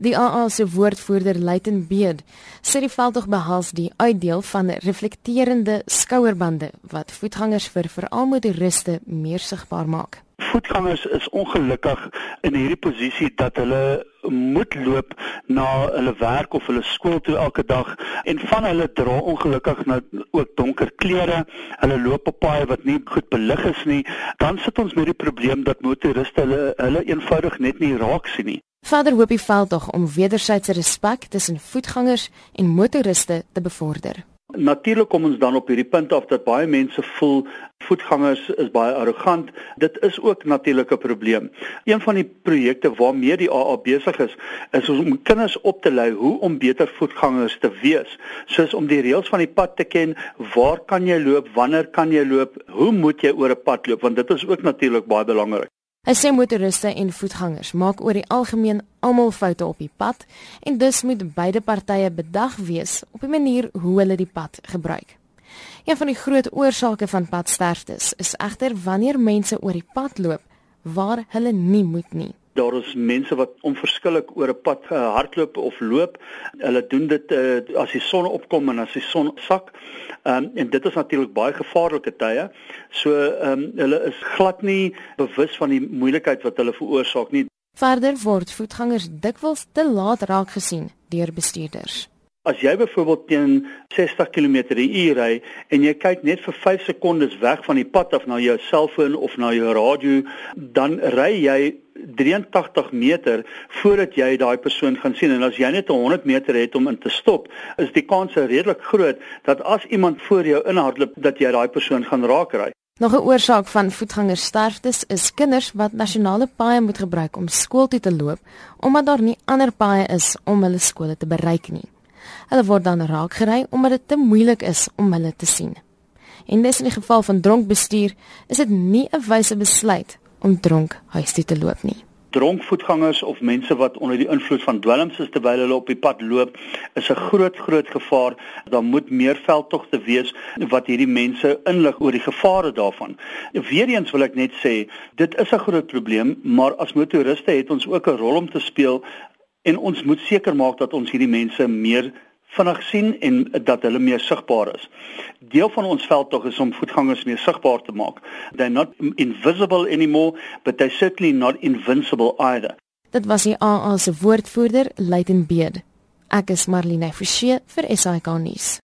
Die AA se woordvoerder Luiten Beed sê die veldtog behels die uitdeel van reflekterende skouerbande wat voetgangers vir veral motoriste meer sigbaar maak. Voetgangers is ongelukkig in hierdie posisie dat hulle moet loop na hulle werk of hulle skool toe elke dag en van hulle dra ongelukkig nou ook donker klere. Hulle loop op paaie wat nie goed belig is nie. Dan sit ons met die probleem dat motoriste hulle hulle eenvoudig net nie raak sien nie. Verder hoop die veldtog om wederwysige respek tussen voetgangers en motoriste te bevorder. Natuurlik kom ons dan op hierdie punt af dat baie mense voel voetgangers is baie arrogant. Dit is ook natuurlik 'n probleem. Een van die projekte waarmee die AA besig is, is om kinders op te lei hoe om beter voetgangers te wees, soos om die reëls van die pad te ken, waar kan jy loop, wanneer kan jy loop, hoe moet jy oor 'n pad loop, want dit is ook natuurlik baie belangrik. Hy sê motoriste en voetgangers maak oor die algemeen almal foute op die pad en dus moet beide partye bedag wees op die manier hoe hulle die pad gebruik. Een van die groot oorsake van padsterftes is egter wanneer mense oor die pad loop waar hulle nie moet nie daar is mense wat onverskillik oor 'n pad uh, hardloop of loop. Hulle doen dit uh, as die son opkom en as die son sak. Ehm um, en dit is natuurlik baie gevaarlike tye. So ehm um, hulle is glad nie bewus van die moeilikheid wat hulle veroorsaak nie. Verder word voetgangers dikwels te laat raak gesien deur bestuurders. As jy byvoorbeeld teen 60 km/h ry en jy kyk net vir 5 sekondes weg van die pad af na jou selfoon of na jou radio, dan ry jy 83 meter voordat jy daai persoon gaan sien en as jy net 100 meter het om in te stop, is die kans redelik groot dat as iemand voor jou inhardloop dat jy daai persoon gaan raakry. Nog 'n oorsaak van voetgangersterftes is kinders wat nasionale paaie moet gebruik om skool toe te loop omdat daar nie ander paaie is om hulle skole te bereik nie. Hulle word dan raakgery omdat dit te moeilik is om hulle te sien. En dis in die geval van dronk bestuur, is dit nie 'n wyse besluit om dronk huis toe te loop nie. Dronk voetgangers of mense wat onder die invloed van dwelms is terwyl hulle op die pad loop, is 'n groot groot gevaar. Daar moet meer veldtogte wees wat hierdie mense inlig oor die gevare daarvan. Weereens wil ek net sê, dit is 'n groot probleem, maar as motoriste het ons ook 'n rol om te speel en ons moet seker maak dat ons hierdie mense meer vinnig sien en dat hulle meer sigbaar is. Deel van ons veldtog is om voetgangers meer sigbaar te maak. They're not invisible anymore, but they're certainly not invincible either. Dit was die AA se woordvoerder, Luitenbeed. Ek is Marlene Forsie vir SAK nuus.